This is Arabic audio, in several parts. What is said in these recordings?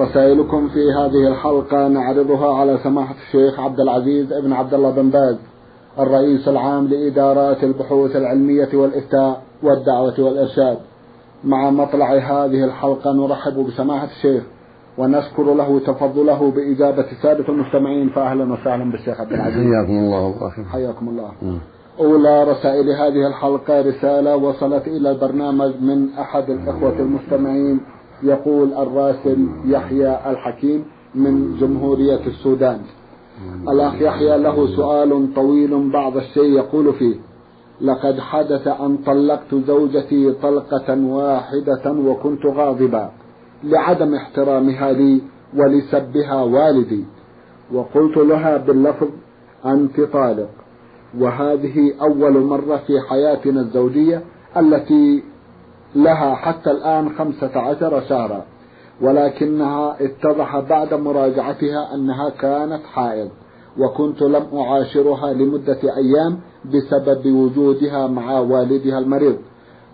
رسائلكم في هذه الحلقة. نعرضها على سماحة الشيخ عبد العزيز ابن عبد الله بن باز الرئيس العام لإدارات البحوث العلمية والإفتاء والدعوة والإرشاد. مع مطلع هذه الحلقة نرحب بسماحة الشيخ ونشكر له تفضله بإجابة سادة المستمعين. فأهلا وسهلا بالشيخ عبد العزيز. حياكم الله حياكم الله. أولى رسائل هذه الحلقة رسالة وصلت إلى البرنامج من أحد الإخوة المستمعين. يقول الراسل يحيى الحكيم من جمهورية السودان. الأخ يحيى له سؤال طويل بعض الشيء يقول فيه لقد حدث أن طلقت زوجتي طلقة واحدة وكنت غاضبا لعدم احترامها لي ولسبها والدي وقلت لها باللفظ أنت طالق. وهذه أول مرة في حياتنا الزوجية التي لها حتى الآن خمسة عشر شهرا ولكنها اتضح بعد مراجعتها أنها كانت حائض وكنت لم أعاشرها لمدة أيام بسبب وجودها مع والدها المريض.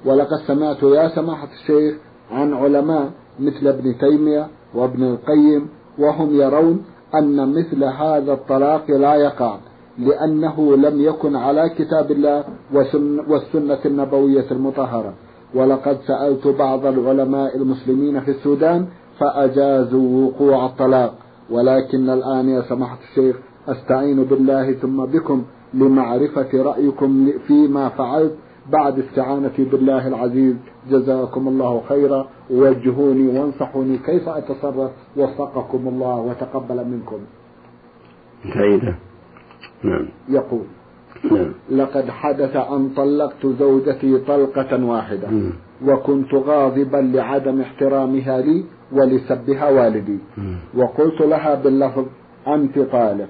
ولقد سمعت يا سماحة الشيخ عن علماء مثل ابن تيمية وابن القيم وهم يرون أن مثل هذا الطلاق لا يقع لأنه لم يكن على كتاب الله والسنة النبوية المطهرة. ولقد سألت بعض العلماء المسلمين في السودان فأجازوا وقوع الطلاق. ولكن الآن يا سماحة الشيخ أستعين بالله ثم بكم لمعرفة رأيكم فيما فعلت بعد استعانتي بالله العزيز. جزاكم الله خيرا. وجهوني وانصحوني كيف أتصرف. وفقكم الله وتقبل منكم. سعيدة نعم. يقول. لقد حدث أن طلقت زوجتي طلقة واحدة. مم. وكنت غاضبا لعدم احترامها لي ولسبها والدي. مم. وقلت لها باللفظ أنت طالق.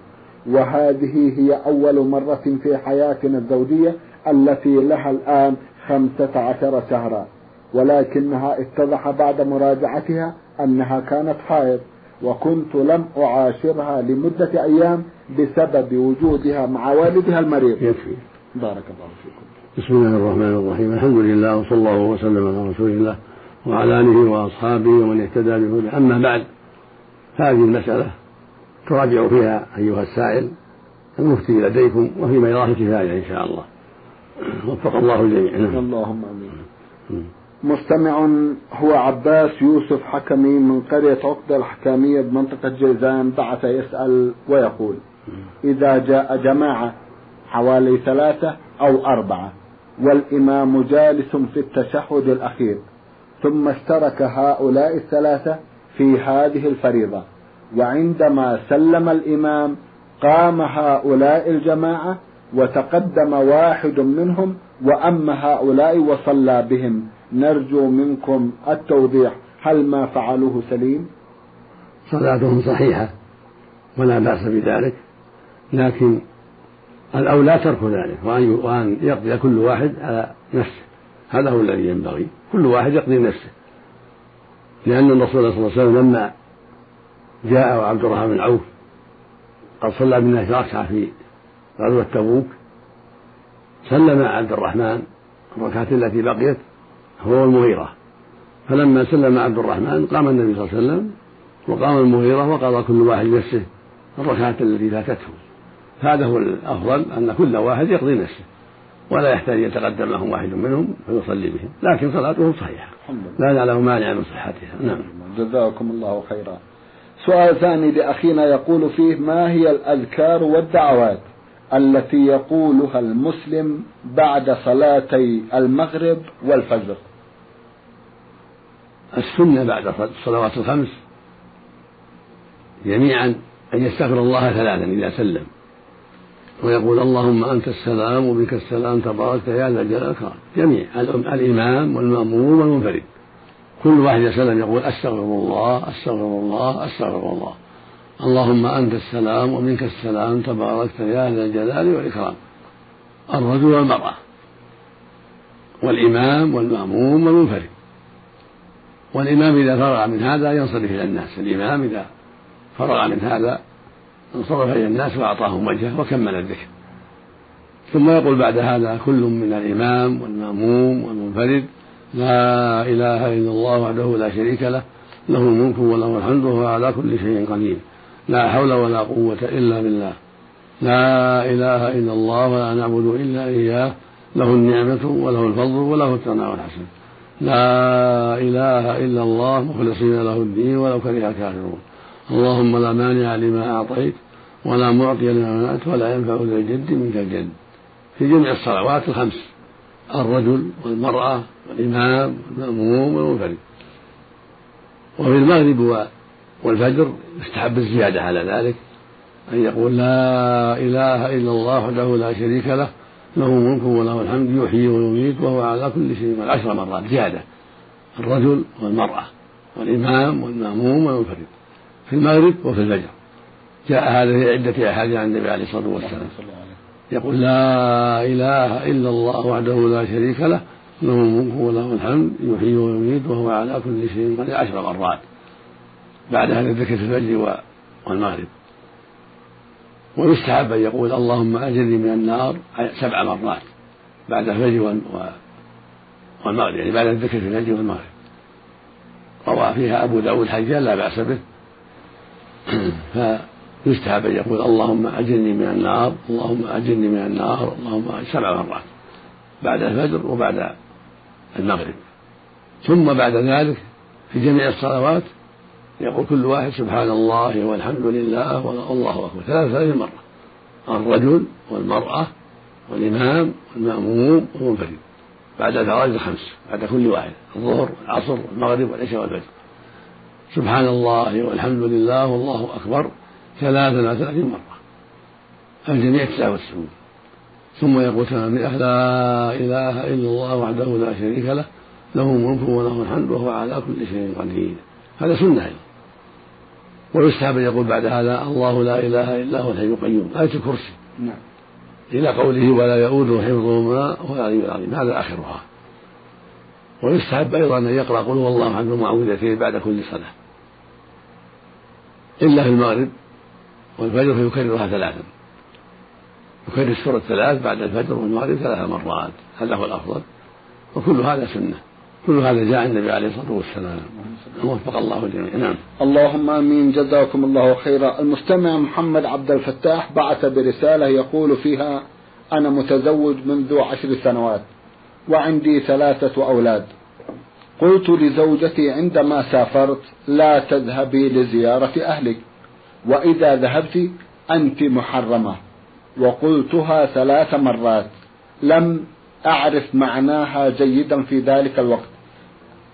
وهذه هي أول مرة في حياتنا الزوجية التي لها الآن خمسة عشر شهرا. ولكنها اتضح بعد مراجعتها أنها كانت حائض. وكنت لم أعاشرها لمدة أيام بسبب وجودها مع والدها المريض. يكفي. بارك الله فيكم. بسم الله الرحمن الرحيم. الحمد لله وصلى الله وسلم على رسول الله وعلى آله وأصحابه ومن اهتدى بهدى أما بعد هذه المسألة تراجع فيها أيها السائل المفتي لديكم وفي ميراث كفاية إن شاء الله. وفق الله الجميع نعم. اللهم آمين. مستمع هو عباس يوسف حكمي من قرية عقدة الحكامية بمنطقة جيزان بعث يسأل ويقول إذا جاء جماعة حوالي ثلاثة أو أربعة والإمام جالس في التشهد الأخير ثم اشترك هؤلاء الثلاثة في هذه الفريضة. وعندما سلم الإمام قام هؤلاء الجماعة وتقدم واحد منهم وأما هؤلاء وصلى بهم. نرجو منكم التوضيح. هل ما فعلوه سليم؟ صلاتهم صحيحة ولا بأس بذلك. لكن الأولى ترك ذلك وأن وأن يقضي كل واحد على نفسه. هذا هو الذي ينبغي كل واحد يقضي نفسه. لأن الرسول صلى الله عليه وسلم لما جاء عبد الرحمن بن عوف قد صلى بالناس ركعة في غزوة تبوك سلم عبد الرحمن الركعة التي بقيت هو والمغيرة. فلما سلم عبد الرحمن قام النبي صلى الله عليه وسلم وقام المغيرة وقضى كل واحد نفسه الركعة التي فاتته. هذا هو الأفضل أن كل واحد يقضي نفسه ولا يحتاج يتقدم لهم واحد منهم فيصلي بهم لكن صلاته صحيحة. لا نعلم مانع من صحتها. نعم. جزاكم الله خيرا. سؤال ثاني لأخينا يقول فيه ما هي الأذكار والدعوات التي يقولها المسلم بعد صلاتي المغرب والفجر؟ السنة بعد الصلوات الخمس جميعا أن يستغفر الله ثلاثا إذا سلم. ويقول اللهم أنت السلام وبك السلام تباركت يا ذا الجلال والإكرام. جميع الإمام والمأمور والمنفرد. كل واحد يسلم يقول أستغفر الله أستغفر الله أستغفر الله اللهم أنت السلام ومنك السلام تباركت يا ذا الجلال والإكرام. الرجل والمرأة. والإمام والمأموم والمنفرد. والإمام إذا فرغ من هذا ينصرف إلى الناس. الإمام إذا فرغ من هذا انصرف إلى الناس وأعطاهم وجهه وكمل الذكر. ثم يقول بعد هذا كل من الإمام والمأموم والمنفرد لا إله إلا الله وحده لا شريك له له الملك وله الحمد وهو على كل شيء قدير. لا حول ولا قوة إلا بالله. لا إله إلا الله ولا نعبد إلا إياه له النعمة وله الفضل وله الثناء الحسن لا إله إلا الله مخلصين له الدين ولو كره الكافرون. اللهم لا مانع لما أعطيت ولا معطي لما منعت ولا ينفع ذا الجد منك الجد. في جميع الصلوات الخمس الرجل والمرأة والإمام والمأموم والمنفرد. وفي المغرب والفجر يستحب الزيادة على ذلك أن يقول لا إله إلا الله وحده لا شريك له له ملك وله الحمد يحيي ويميت وهو على كل شيء عشر مرات زيادة. الرجل والمرأة والإمام والمأموم والمنفرد. في المغرب وفي الفجر. جاء هذا في عدة أحاديث عن النبي عليه الصلاة والسلام. يقول لا إله إلا الله وحده لا شريك له له الملك وله الحمد يحيي ويميت وهو على كل شيء قدير. عشر مرات بعد هذا الذكر في الفجر والمغرب. ويستحب أن يقول اللهم أجرني من النار سبع مرات بعد الفجر والمغرب يعني بعد الذكر في الفجر والمغرب. روى فيها أبو داود حجان لا بأس به. فيستحب أن يقول اللهم أجرني من النار اللهم أجرني من النار اللهم سبع مرات بعد الفجر وبعد المغرب. ثم بعد ذلك في جميع الصلوات يقول كل واحد سبحان الله والحمد لله والله أكبر. ثلاث مرة. الرجل والمرأة والإمام والمأموم والمنفرد. بعد الفرائض الخمس بعد كل واحد. الظهر والعصر والمغرب والعشاء والفجر. سبحان الله والحمد لله والله أكبر ثلاثا وثلاثين مرة. الجميع تسعة والتسعون ثم يقول تمام لا إله إلا الله وحده لا شريك له له الملك وله الحمد وهو على كل شيء قدير. هذا سنة. أيضا ويستحب أن يقول بعد هذا الله لا إله إلا هو الحي القيوم. آية الكرسي. نعم. إلى قوله ولا يؤوده حفظهما وهو العلي العظيم هذا آخرها. ويستحب أيضا أن يقرأ قل هو الله أحد المعوذتين بعد كل صلاة. إلا في المغرب والفجر فيكررها ثلاثا. يكرر السورة ثلاث بعد الفجر والمغرب ثلاث مرات. هذا هو الأفضل. وكل هذا سنة. كل هذا جاء النبي عليه الصلاة والسلام. وفق الله الجميع. نعم. اللهم آمين. جزاكم الله خيرا. المستمع محمد عبد الفتاح بعث برسالة يقول فيها أنا متزوج منذ عشر سنوات وعندي ثلاثة أولاد. قلت لزوجتي عندما سافرت لا تذهبي لزيارة أهلك وإذا ذهبت أنت محرمة. وقلتها ثلاث مرات. لم أعرف معناها جيدا في ذلك الوقت.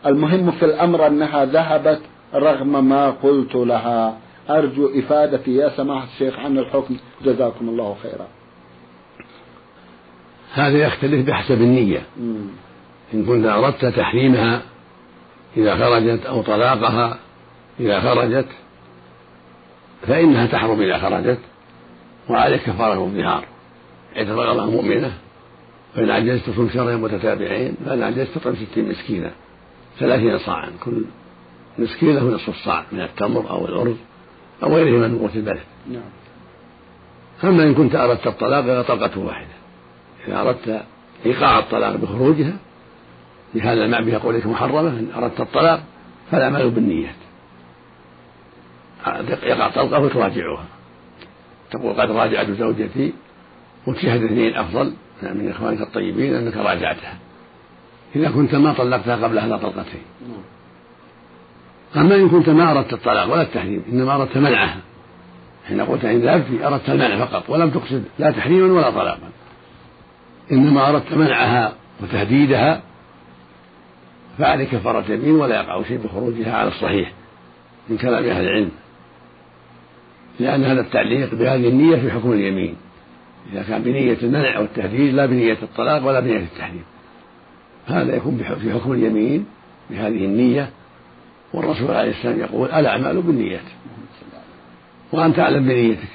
المهم في الأمر أنها ذهبت رغم ما قلت لها. أرجو إفادتي. يا سماحة الشيخ عن الحكم. جزاكم الله خيرا. هذا يختلف بحسب النية. إن كنت أردت تحريمها إذا خرجت أو طلاقها إذا خرجت فإنها تحرم إذا خرجت وعليك كفارة الظهار. إذا رغبها مؤمنة فإن عجزت تصوم شهرين متتابعين فإن عجزت تطعم ستين مسكينا. ثلاثين صاعا كل مسكين له نصف الصاع من التمر أو الأرز أو غيره من قوت البلد. نعم. أما إن كنت أردت الطلاق طلقة واحدة. إذا أردت إيقاع الطلاق بخروجها لهذا المعنى بقولك محرمة إن أردت الطلاق فالأعمال بالنيات. يقع طلقة وتراجعها تقول قد راجعت زوجتي وتشهد اثنين أفضل من إخوانك الطيبين أنك راجعتها. إذا كنت ما طلقتها قبل هذا طلقتين. أما إن كنت ما أردت الطلاق ولا التحريم إنما أردت منعها. حين قلت إن ذهبت أردت المنع فقط ولم تقصد لا تحريما ولا طلاقا. إنما أردت منعها وتهديدها فعليك كفارة يمين ولا يقع شيء بخروجها على الصحيح من كلام أهل العلم. لأن هذا التعليق بهذه النية في حكم اليمين. إذا كان بنية المنع والتهديد لا بنية الطلاق ولا بنية التحريم. هذا يكون في حكم اليمين بهذه النية. والرسول عليه السلام يقول الأعمال بالنيات؟ وأنت أعلم بنيتك.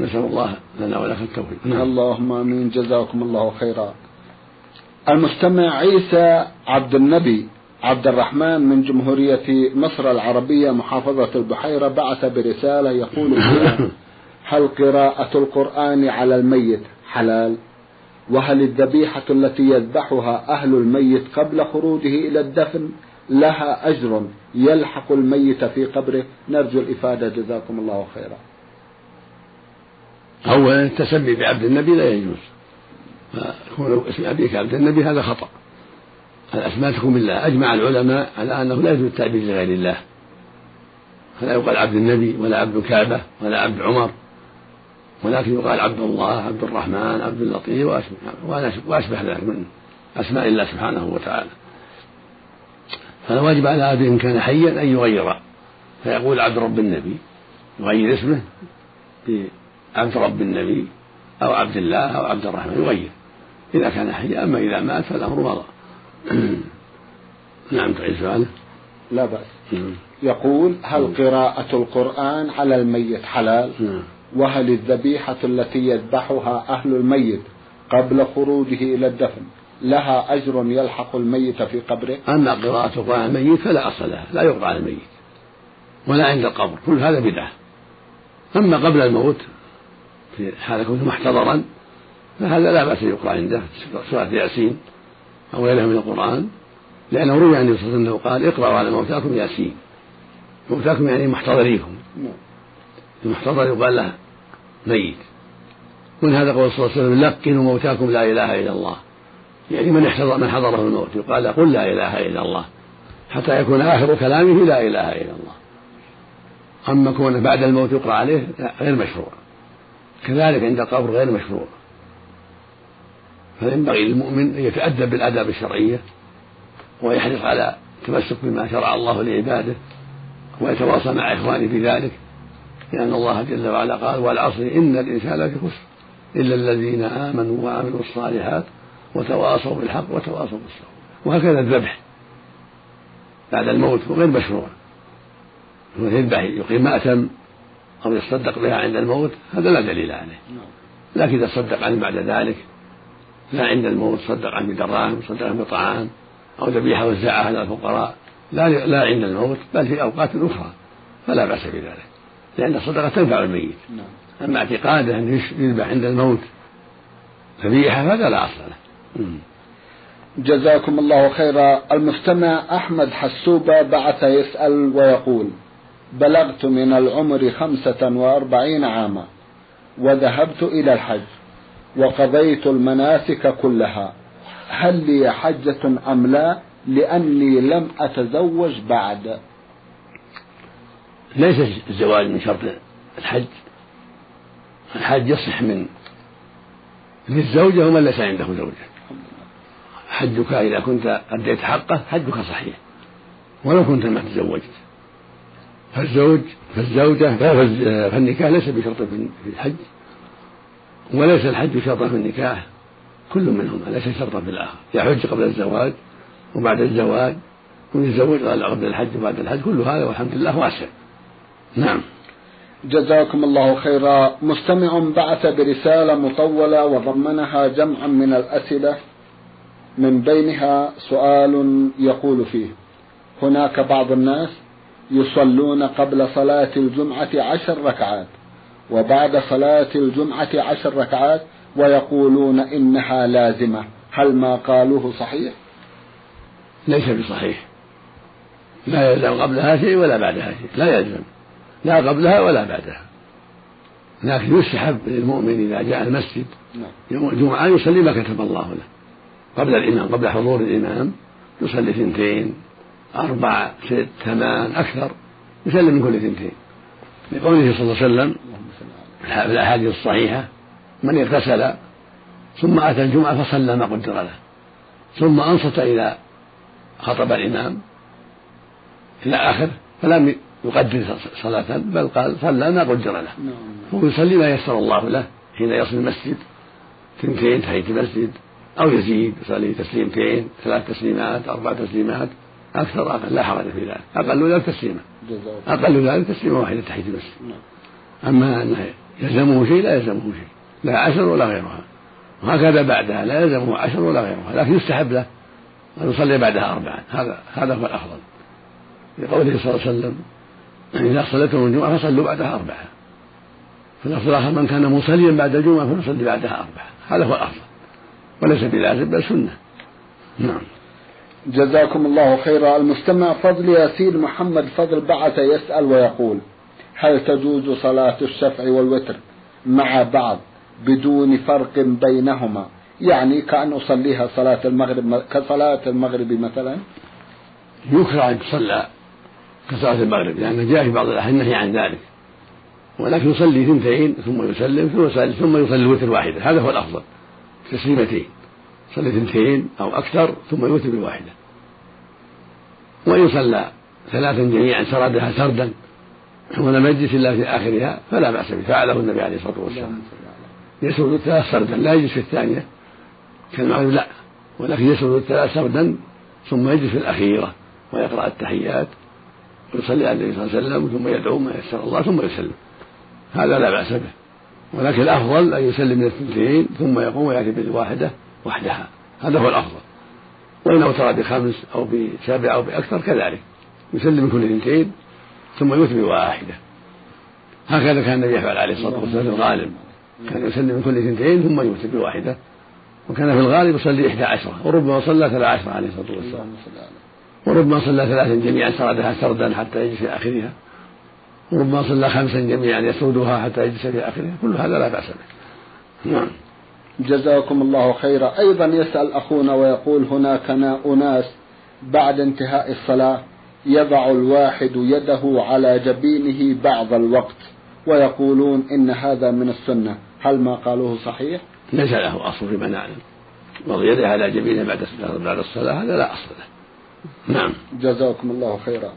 نسأل الله لنا ولك التوفيق. نعم. اللهم آمين. جزاكم الله خيرا. المستمع عيسى عبد النبي عبد الرحمن من جمهورية مصر العربية محافظة البحيرة بعث برسالة يقول فيها هل قراءة القرآن على الميت حلال؟ وهل الذبيحة التي يذبحها أهل الميت قبل خروجه إلى الدفن لها أجر يلحق الميت في قبره؟ نرجو الإفادة جزاكم الله خيرا. أولا التسمي بعبد النبي لا يجوز. فكون اسم أبيك عبد النبي هذا خطأ. الأسماء تكون بالله. أجمع العلماء على أنه لا يجوز التعبير لغير الله. فلا يقال عبد النبي ولا عبد الكعبة ولا عبد عمر ولكن يقال عبد الله عبد الرحمن عبد اللطيف وأشبه ذلك من أسماء الله سبحانه وتعالى. فالواجب على أبي إن كان حيا أن يغير. فيقول عبد رب النبي يغير اسمه بعبد رب النبي أو عبد الله أو عبد الرحمن يغير. إذا كان حيا أما إذا مات فالأمر مضى نعم تعيد سؤاله. لا بأس. يقول هل قراءة القرآن على الميت حلال؟ نعم. وهل الذبيحة التي يذبحها أهل الميت قبل خروجه إلى الدفن لها أجر يلحق الميت في قبره؟ أما قراءة القرآن على الميت فلا أصل لها لا يقرأ على الميت ولا عند القبر كل هذا بدعة. أما قبل الموت في حال كونه محتضرا فهذا لا بأس يقرأ عنده سورة ياسين أو غيرها من القرآن لأنه روي عن النبي صلى الله عليه وسلم قال اقرأوا على موتاكم ياسين. موتاكم يعني محتضريكم. المحتضر يقال له ميت. من هذا قول صلى الله عليه وسلم؟ لقنوا موتاكم لا إله إلا الله. يعني من احتضر من حضره الموت يقال قل لا إله إلا الله. حتى يكون آخر كلامه لا إله إلا الله. أما كونه بعد الموت يقرأ عليه غير مشروع. كذلك عند القبر غير مشروع. فينبغي للمؤمن أن يتأدب بالاداب الشرعية ويحرص على التمسك بما شرع الله لعباده ويتواصى مع إخوانه في ذلك لأن الله جل وعلا قال والعصر إن الإنسان لفي خسر إلا الذين آمنوا وعملوا الصالحات وتواصوا بالحق وتواصوا بالصبر. وهكذا الذبح بعد الموت غير مشروع. يذبح يقيم مأتم أو يصدق بها عند الموت هذا لا دليل عليه. لكن إذا صدق عنه بعد ذلك لا عند الموت صدق عنه بدراهم صدق عنه بطعام أو ذبيحة وزعها على الفقراء. لا لا عند الموت بل في أوقات أخرى. فلا بأس بذلك لأن الصدقة تنفع الميت. نعم. أما اعتقاده أن يذبح عند الموت ذبيحة هذا لا أصل له. جزاكم الله خيرا. المستمع أحمد حسوبة بعث يسأل ويقول بلغت من العمر خمسة وأربعين عاما وذهبت إلى الحج. وقضيت المناسك كلها. هل لي حجة أم لا؟ لأني لم أتزوج بعد. ليس الزواج من شرط الحج. الحج يصح من للزوجة ومن ليس عنده زوجة. حجك إذا كنت أديت حقه حجك صحيح. ولو كنت ما تزوجت. فالزوج فالزوجة فالنكاح ليس بشرط في الحج. وليس الحج شرطا في النكاح كل منهما ليس شرطا في الآخر. يحج قبل الزواج وبعد الزواج ويتزوج قبل الحج وبعد الحج كل هذا والحمد لله واسع. نعم. جزاكم الله خيرا. مستمع بعث برسالة مطولة وضمنها جمعا من الأسئلة من بينها سؤال يقول فيه هناك بعض الناس يصلون قبل صلاة الجمعة عشر ركعات. وبعد صلاة الجمعة عشر ركعات ويقولون إنها لازمة. هل ما قالوه صحيح؟ ليس بصحيح. لا يلزم قبلها شيء ولا بعدها شيء. لا يلزم. لا قبلها ولا بعدها. لكن يستحب للمؤمن إذا جاء المسجد نعم. يوم الجمعة يصلي ما كتب الله له. قبل الإمام قبل حضور الإمام يصلي ثنتين أربع ست ثمان أكثر. يسلم من كل ثنتين لقوله صلى الله عليه وسلم في الأحاديث الصحيحة من اغتسل ثم أتى الجمعة فصلى ما قدر له ثم أنصت إلى خطب الإمام إلى آخره فلم يقدر صلاة بل قال صلى ما قدر له نعم. يصلي ما يسر الله له حين يصل المسجد ثنتين تحية المسجد أو يزيد يصلي تسليمتين ثلاث تسليمات أربع تسليمات أكثر أقل لا حرج في ذلك أقل ذلك تسليمة أقل ذلك تسليمة واحدة تحية المسجد نعم. أما أنه يلزمه شيء لا يلزمه شيء. لا عشر ولا غيرها. وهكذا بعدها لا يلزمه عشر ولا غيرها لكن يستحب له أن يصلي بعدها أربعا. هذا هذا هو الأفضل. لقوله صلى الله عليه وسلم إذا صليتم الجمعة فصلوا بعدها أربعة الآخر من كان مصليا بعد الجمعة فليصلي بعدها أربعة هذا هو الأفضل. وليس بلازم بل سنة. نعم. جزاكم الله خيرا. المستمع فضل ياسين محمد فضل بعث يسأل ويقول هل تجوز صلاة الشفع والوتر مع بعض بدون فرق بينهما؟ يعني كأن أصليها صلاة المغرب كصلاة المغرب مثلا؟ يكره أن تصلى كصلاة المغرب لأن جاء في بعض الأحاديث النهي عن ذلك. ولكن يصلي ثنتين ثم يسلم ثم يصلي ثم يصلي الوتر واحدة هذا هو الأفضل تسليمتين. يصلي ثنتين أو أكثر ثم يوتر بواحدة وإن صلى ثلاثا جميعا سردها سردا ولم يجلس إلا في آخرها فلا بأس به فعله النبي عليه الصلاة والسلام. يسرد الثلاث سردا لا يجلس في الثانية. كالمغرب لا ولكن يسرد الثلاث سردا ثم يجلس في الأخيرة ويقرأ التحيات ويصلي على النبي صلى الله عليه وسلم ثم يدعو ما يسر الله ثم يسلم. هذا لا بأس به. ولكن الأفضل أن يسلم من الثنتين ثم يقوم ويأتي بالواحدة وحدها. هذا هو الأفضل. وإن أوتر بخمس أو بسبع أو بأكثر كذلك. يسلم من كل اثنتين ثم يوتر بواحدة هكذا كان النبي يفعل عليه الصلاة والسلام في الغالب. كان يسلم من كل اثنتين ثم يوتر بواحدة. وكان في الغالب يصلي إحدى عشرة وربما صلى ثلاث عشرة عليه الصلاة والسلام. وربما صلى ثلاثا جميعا سردها سردا حتى يجلس في آخرها. وربما صلى خمسا جميعا يسردها حتى يجلس في آخرها. كل هذا لا بأس به. نعم. جزاكم الله خيرا. أيضا يسأل أخونا ويقول هناك أناس بعد انتهاء الصلاة. يضع الواحد يده على جبينه بعض الوقت ويقولون إن هذا من السنة. هل ما قالوه صحيح؟ ليس له أصل فيما نعلم وضع يده على جبينه بعد بعد الصلاة هذا لا أصل له. نعم. جزاكم الله خيرا.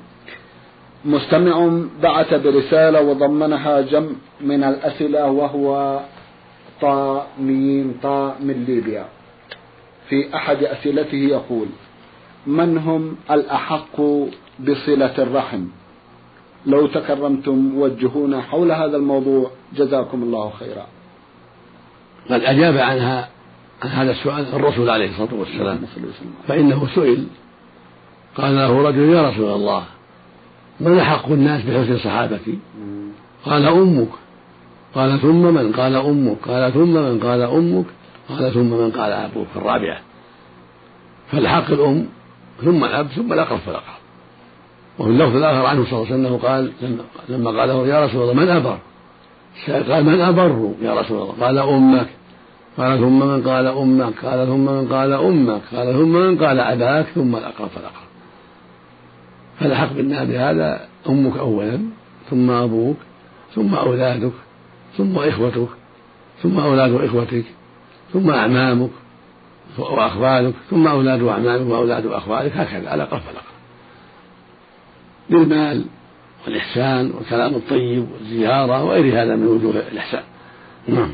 مستمع بعث برسالة وضمنها جمع من الأسئلة وهو طا ميم طا من ليبيا. في أحد أسئلته يقول من هم الأحق بصلة الرحم. لو تكرمتم وجهونا حول هذا الموضوع جزاكم الله خيرا. قد أجاب عنها عن هذا السؤال الرسول عليه الصلاة والسلام. فإنه سئل قال له رجل يا رسول الله من أحق الناس بحسن صحابتي قال أمك. قال ثم من؟ قال أمك. قال ثم من؟ قال أمك. قال ثم من؟ قال أبوك الرابعة. فالحق الأم ثم الأب ثم الأقرب فالأقرب. وفي اللفظ الآخر عنه صلى الله عليه وسلم قال لما قال له يا رسول الله من أبر؟ قال من أبر؟ يا رسول الله. قال أمك. قال ثم من قال أمك. قال ثم من قال أمك. قال ثم من قال أباك. ثم الأقرب فالأقرب. فالحق بالناس بهذا أمك أولا ثم أبوك ثم أولادك ثم إخوتك ثم أولاد إخوتك ثم أعمامك وأخوالك ثم أولاد أعمامك وأولاد أخوالك هكذا. على الأقرب بالمال والإحسان والكلام الطيب والزيارة وغير هذا من وجوه الإحسان. نعم.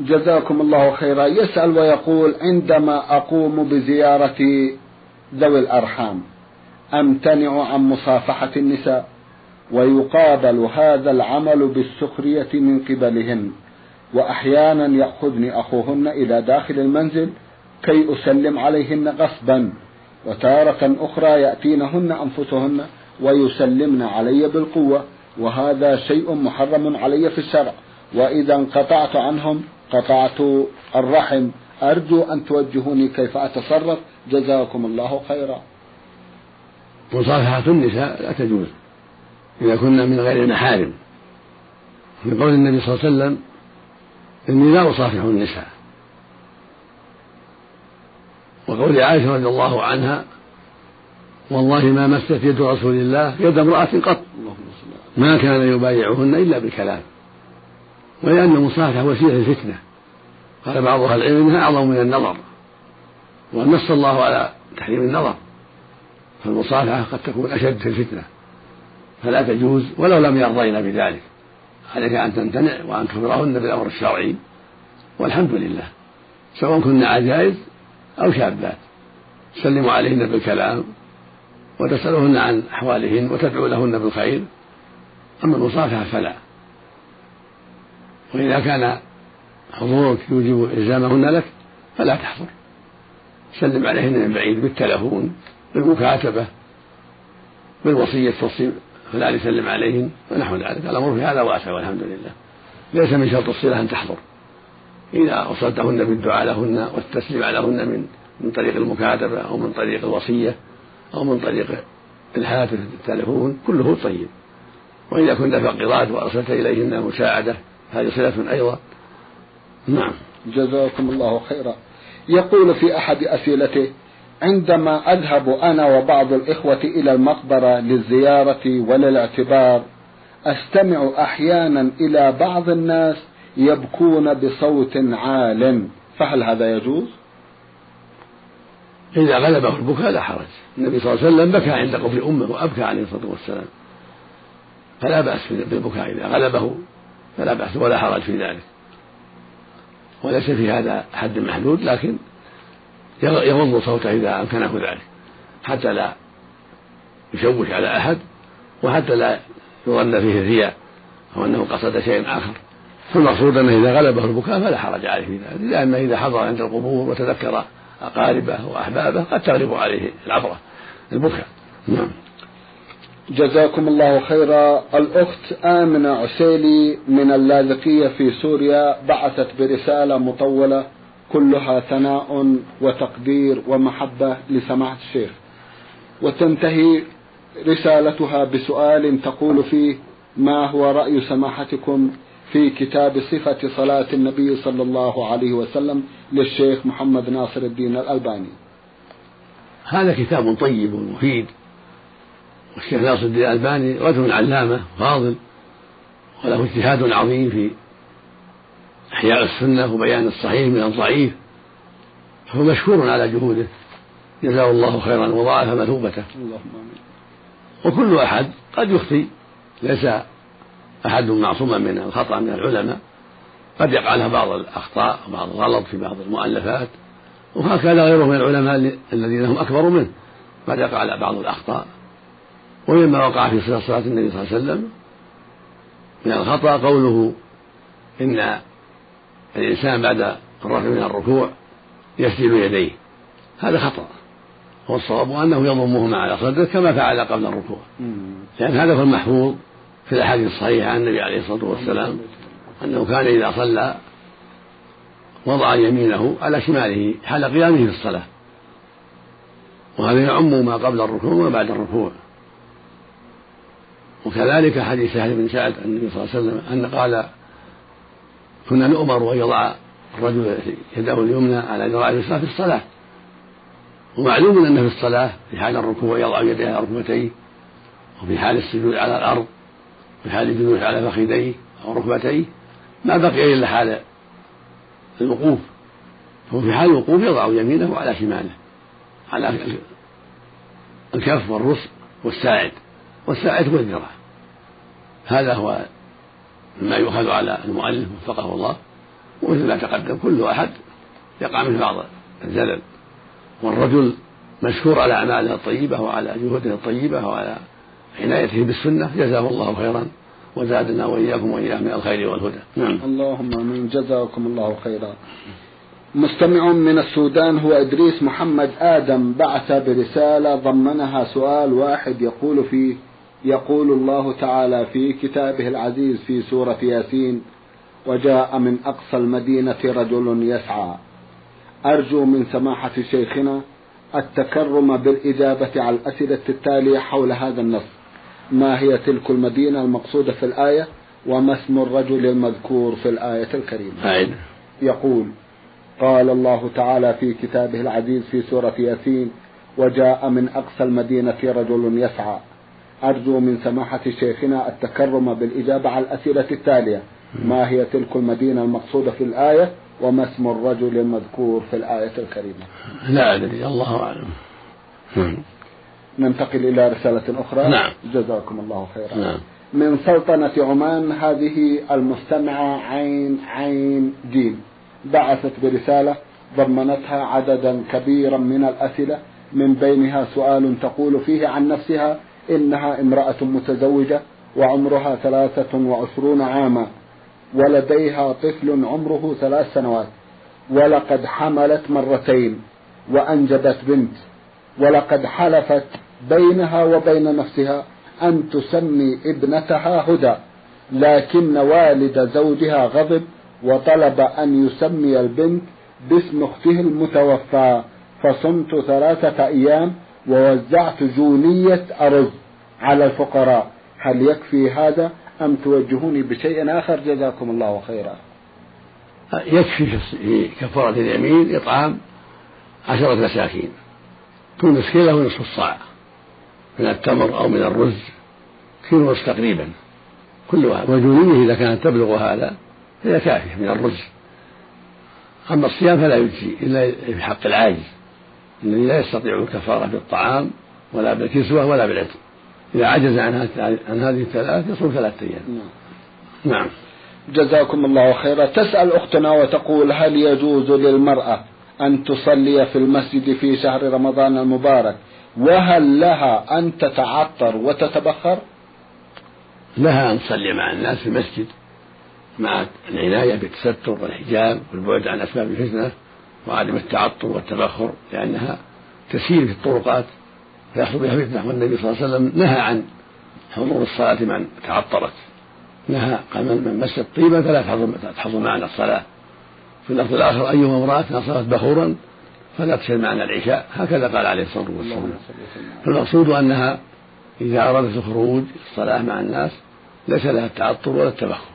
جزاكم الله خيرا. يسأل ويقول عندما أقوم بزيارة ذوي الأرحام أمتنع عن مصافحة النساء؟ ويقابل هذا العمل بالسخرية من قبلهن وأحيانا يأخذني أخوهن إلى داخل المنزل كي أسلم عليهن غصبا وتارة أخرى يأتينهن أنفسهن ويسلمن علي بالقوة وهذا شيء محرم علي في الشرع. وإذا انقطعت عنهم قطعت الرحم. أرجو أن توجهوني كيف أتصرف. جزاكم الله خيرا. مصافحة النساء لا تجوز إذا كنا من غير المحارم لقول النبي صلى الله عليه وسلم إني لا أصافح النساء. وقول عائشة رضي الله عنها والله ما مست يد رسول الله يد امرأة قط. ما كان يبايعهن إلا بالكلام. ولأن المصافحة وسيلة الفتنة. قال بعض أهل العلم إنها أعظم من النظر. ونص الله على تحريم النظر. فالمصافحة قد تكون أشد في الفتنة. فلا تجوز ولو لم يرضين بذلك. عليك أن تمتنع وأن تخبرهن بالأمر الشرعي. والحمد لله. سواء كن عجائز أو شابات. تسلم عليهن بالكلام. وتسألهن عن أحوالهن وتدعو لهن بالخير أما المصافحة فلا. وإذا كان حضورك يوجب إلزامهن لك فلا تحضر. سلم عليهن من بعيد بالتلفون بالمكاتبة بالوصية توصي فلان يسلم عليهن ونحو ذلك. الأمر في هذا وأسع والحمد لله. ليس من شرط الصلة أن تحضر. إذا وصلتهن بالدعاء لهن والتسليم عليهن من من طريق المكاتبة أو من طريق الوصية أو من طريق الهاتف التلفون كله طيب. وإذا كنت فقيرات وأرسلت إليهن مساعدة هذه صلة أيضا. نعم. جزاكم الله خيرا. يقول في أحد أسئلته عندما أذهب أنا وبعض الإخوة إلى المقبرة للزيارة وللاعتبار أستمع أحيانا إلى بعض الناس يبكون بصوت عال. فهل هذا يجوز؟ إذا غلبه البكاء لا حرج. النبي صلى الله عليه وسلم بكى عند قبر أمه وأبكى عليه الصلاة والسلام. فلا بأس بالبكاء إذا غلبه فلا بأس ولا حرج في ذلك. وليس في هذا حد محدود لكن يغض صوته إذا أمكنه ذلك. حتى لا يشوش على أحد وحتى لا يظن فيه الرياء أو أنه قصد شيئا آخر. فالمقصود أنه إذا غلبه البكاء فلا حرج عليه في ذلك. لأن إذا حضر عند القبور وتذكر أقاربه وأحبابه قد تغلب عليه العبرة البكاء نعم. جزاكم الله خيرا. الأخت آمنة عسيلي من اللاذقية في سوريا بعثت برسالة مطولة كلها ثناء وتقدير ومحبة لسماحة الشيخ. وتنتهي رسالتها بسؤال تقول فيه ما هو رأي سماحتكم في كتاب صفة صلاة النبي صلى الله عليه وسلم للشيخ محمد ناصر الدين الألباني. هذا كتاب طيب ومفيد. والشيخ ناصر الدين الألباني رجل علامة فاضل وله اجتهاد عظيم في إحياء السنة وبيان الصحيح من الضعيف. فهو مشكور على جهوده. جزاه الله خيرا وضاعف مثوبته. اللهم آمين. وكل أحد قد يخطي ليس أحد معصوما من الخطأ من العلماء. قد يقع له بعض الأخطاء وبعض الغلط في بعض المؤلفات. وهكذا غيره من العلماء الذين هم أكبر منه. قد يقع له بعض الأخطاء. ومما وقع في صلاة النبي صلى الله عليه وسلم من الخطأ قوله إن الإنسان بعد الرفع من الركوع يسجد يديه. هذا خطأ. والصواب أنه يضمهما على صدره كما فعل قبل الركوع. لأن هذا هو المحفوظ. في الأحاديث الصحيحة عن النبي عليه الصلاة والسلام أنه كان إذا صلى وضع يمينه على شماله حال قيامه في الصلاة. وهذا يعم ما قبل الركوع وما بعد الركوع. وكذلك حديث سهل بن سعد عن النبي صلى الله عليه وسلم أن قال كنا نؤمر أن يضع الرجل يده اليمنى على ذراع اليسرى في الصلاة. ومعلوم أنه في الصلاة في حال الركوع يضع يديه على ركبتيه وفي حال السجود على الأرض. في حال الجلوس على فخذيه أو ركبتيه ما بقي إلا حال الوقوف. فهو في حال الوقوف يضع يمينه على شماله على الكف والرسل والساعد والساعد هو الذراع. هذا هو مما يؤخذ على المؤلف وفقه الله ومثل ما تقدم كل أحد يقع منه بعض الزلل. والرجل مشكور على أعماله الطيبة وعلى جهوده الطيبة وعلى عنايته بالسنة جزاه الله خيرا وزادنا وإياكم وإياه من الخير والهدى. نعم. اللهم آمين. جزاكم الله خيرا. مستمع من السودان هو إدريس محمد آدم بعث برسالة ضمنها سؤال واحد يقول فيه يقول الله تعالى في كتابه العزيز في سورة ياسين وجاء من أقصى المدينة رجل يسعى أرجو من سماحة شيخنا التكرم بالإجابة على الأسئلة التالية حول هذا النص. ما هي تلك المدينة المقصودة في الآية؟ وما اسم الرجل المذكور في الآية الكريمة؟ يقول قال الله تعالى في كتابه العزيز في سورة ياسين وجاء من أقصى المدينة رجل يسعى. أرجو من سماحة شيخنا التكرم بالإجابة على الأسئلة التالية. ما هي تلك المدينة المقصودة في الآية؟ وما اسم الرجل المذكور في الآية الكريمة؟ لا أدري الله أعلم. ننتقل إلى رسالة أخرى. نعم. جزاكم الله خيرا. نعم. من سلطنة عمان هذه المستمعة عين عين جيم. بعثت برسالة ضمنتها عددا كبيرا من الأسئلة من بينها سؤال تقول فيه عن نفسها إنها امرأة متزوجة وعمرها ثلاثة وعشرون عاما ولديها طفل عمره ثلاث سنوات ولقد حملت مرتين وأنجبت بنت ولقد حلفت بينها وبين نفسها أن تسمي ابنتها هدى لكن والد زوجها غضب وطلب أن يسمي البنت باسم أخته المتوفى فصمت ثلاثة أيام ووزعت جونية أرز على الفقراء. هل يكفي هذا أم توجهوني بشيء آخر؟ جزاكم الله خيرا. يكفي في كفارة اليمين إطعام عشرة مساكين كل مسكين له نصف الصاع. من التمر أو من الرز كيلو ونصف تقريبا. كل واحد وجنيه إذا كانت تبلغ هذا هي كافية من الرز. أما الصيام فلا يجزي إلا في حق العاجز الذي لا يستطيع الكفارة بالطعام ولا بالكسوة ولا بالعتق إذا عجز عن عن هذه الثلاث يصوم ثلاثة أيام. نعم. نعم. جزاكم الله خيرا. تسأل أختنا وتقول هل يجوز للمرأة أن تصلي في المسجد في شهر رمضان المبارك وهل لها أن تتعطر وتتبخر؟ لها أن تصلي مع الناس في المسجد مع العناية بالتستر والحجاب والبعد عن أسباب الفتنة وعدم التعطر والتبخر لأنها تسير في الطرقات فيحصل بها فتنة. والنبي صلى الله عليه وسلم نهى عن حضور الصلاة من تعطرت نهى قال من مست طيبا فلا تحضر معنا الصلاة. في اللفظ الآخر أيما امرأة أصابت بخورا فلا تشهد معنا العشاء. هكذا قال عليه الصلاة والسلام. فالمقصود أنها إذا أرادت الخروج الصلاة مع الناس ليس لها التعطر ولا التبخر.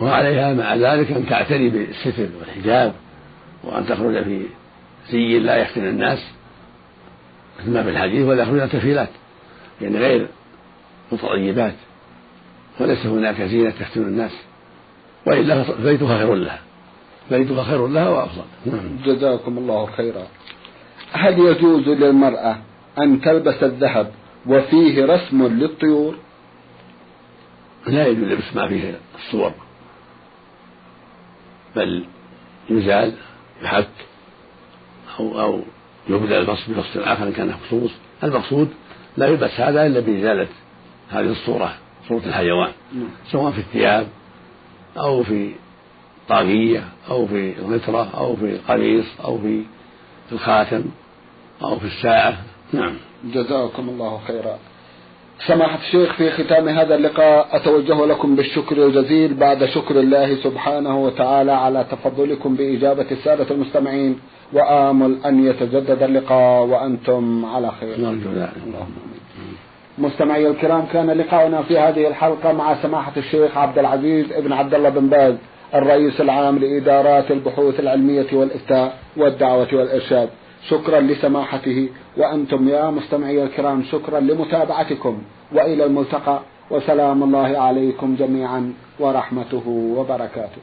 وعليها مع ذلك أن تعتني بالستر والحجاب وأن تخرج في زي لا يفتن الناس مثل ما في الحديث ولا يخرجن تفيلات يعني غير متطيبات وليس هناك زينة تفتن الناس وإلا فبيتها خير لها. بيتها خير لها وأفضل. نعم. جزاكم الله خيرا. هل يجوز للمرأة أن تلبس الذهب وفيه رسم للطيور؟ لا يجوز لبس ما فيه الصور بل يزال يحك أو أو يبدل البص ببص آخر إن كان مخصوص. المقصود لا يلبس هذا إلا بإزالة هذه الصورة صورة الحيوان نعم. سواء في الثياب أو في طاقية أو في الغترة أو في القميص أو في الخاتم أو في الساعة. نعم. جزاكم الله خيرا. سماحة الشيخ في ختام هذا اللقاء أتوجه لكم بالشكر الجزيل بعد شكر الله سبحانه وتعالى على تفضلكم بإجابة السادة المستمعين. وآمل أن يتجدد اللقاء وأنتم على خير. نرجو ذلك. اللهم مستمعي الكرام كان لقاؤنا في هذه الحلقة مع سماحة الشيخ عبد العزيز ابن عبد الله بن باز. الرئيس العام لإدارات البحوث العلمية والإفتاء والدعوة والإرشاد. شكرا لسماحته وأنتم يا مستمعي الكرام شكرا لمتابعتكم وإلى الملتقى. وسلام الله عليكم جميعا ورحمته وبركاته.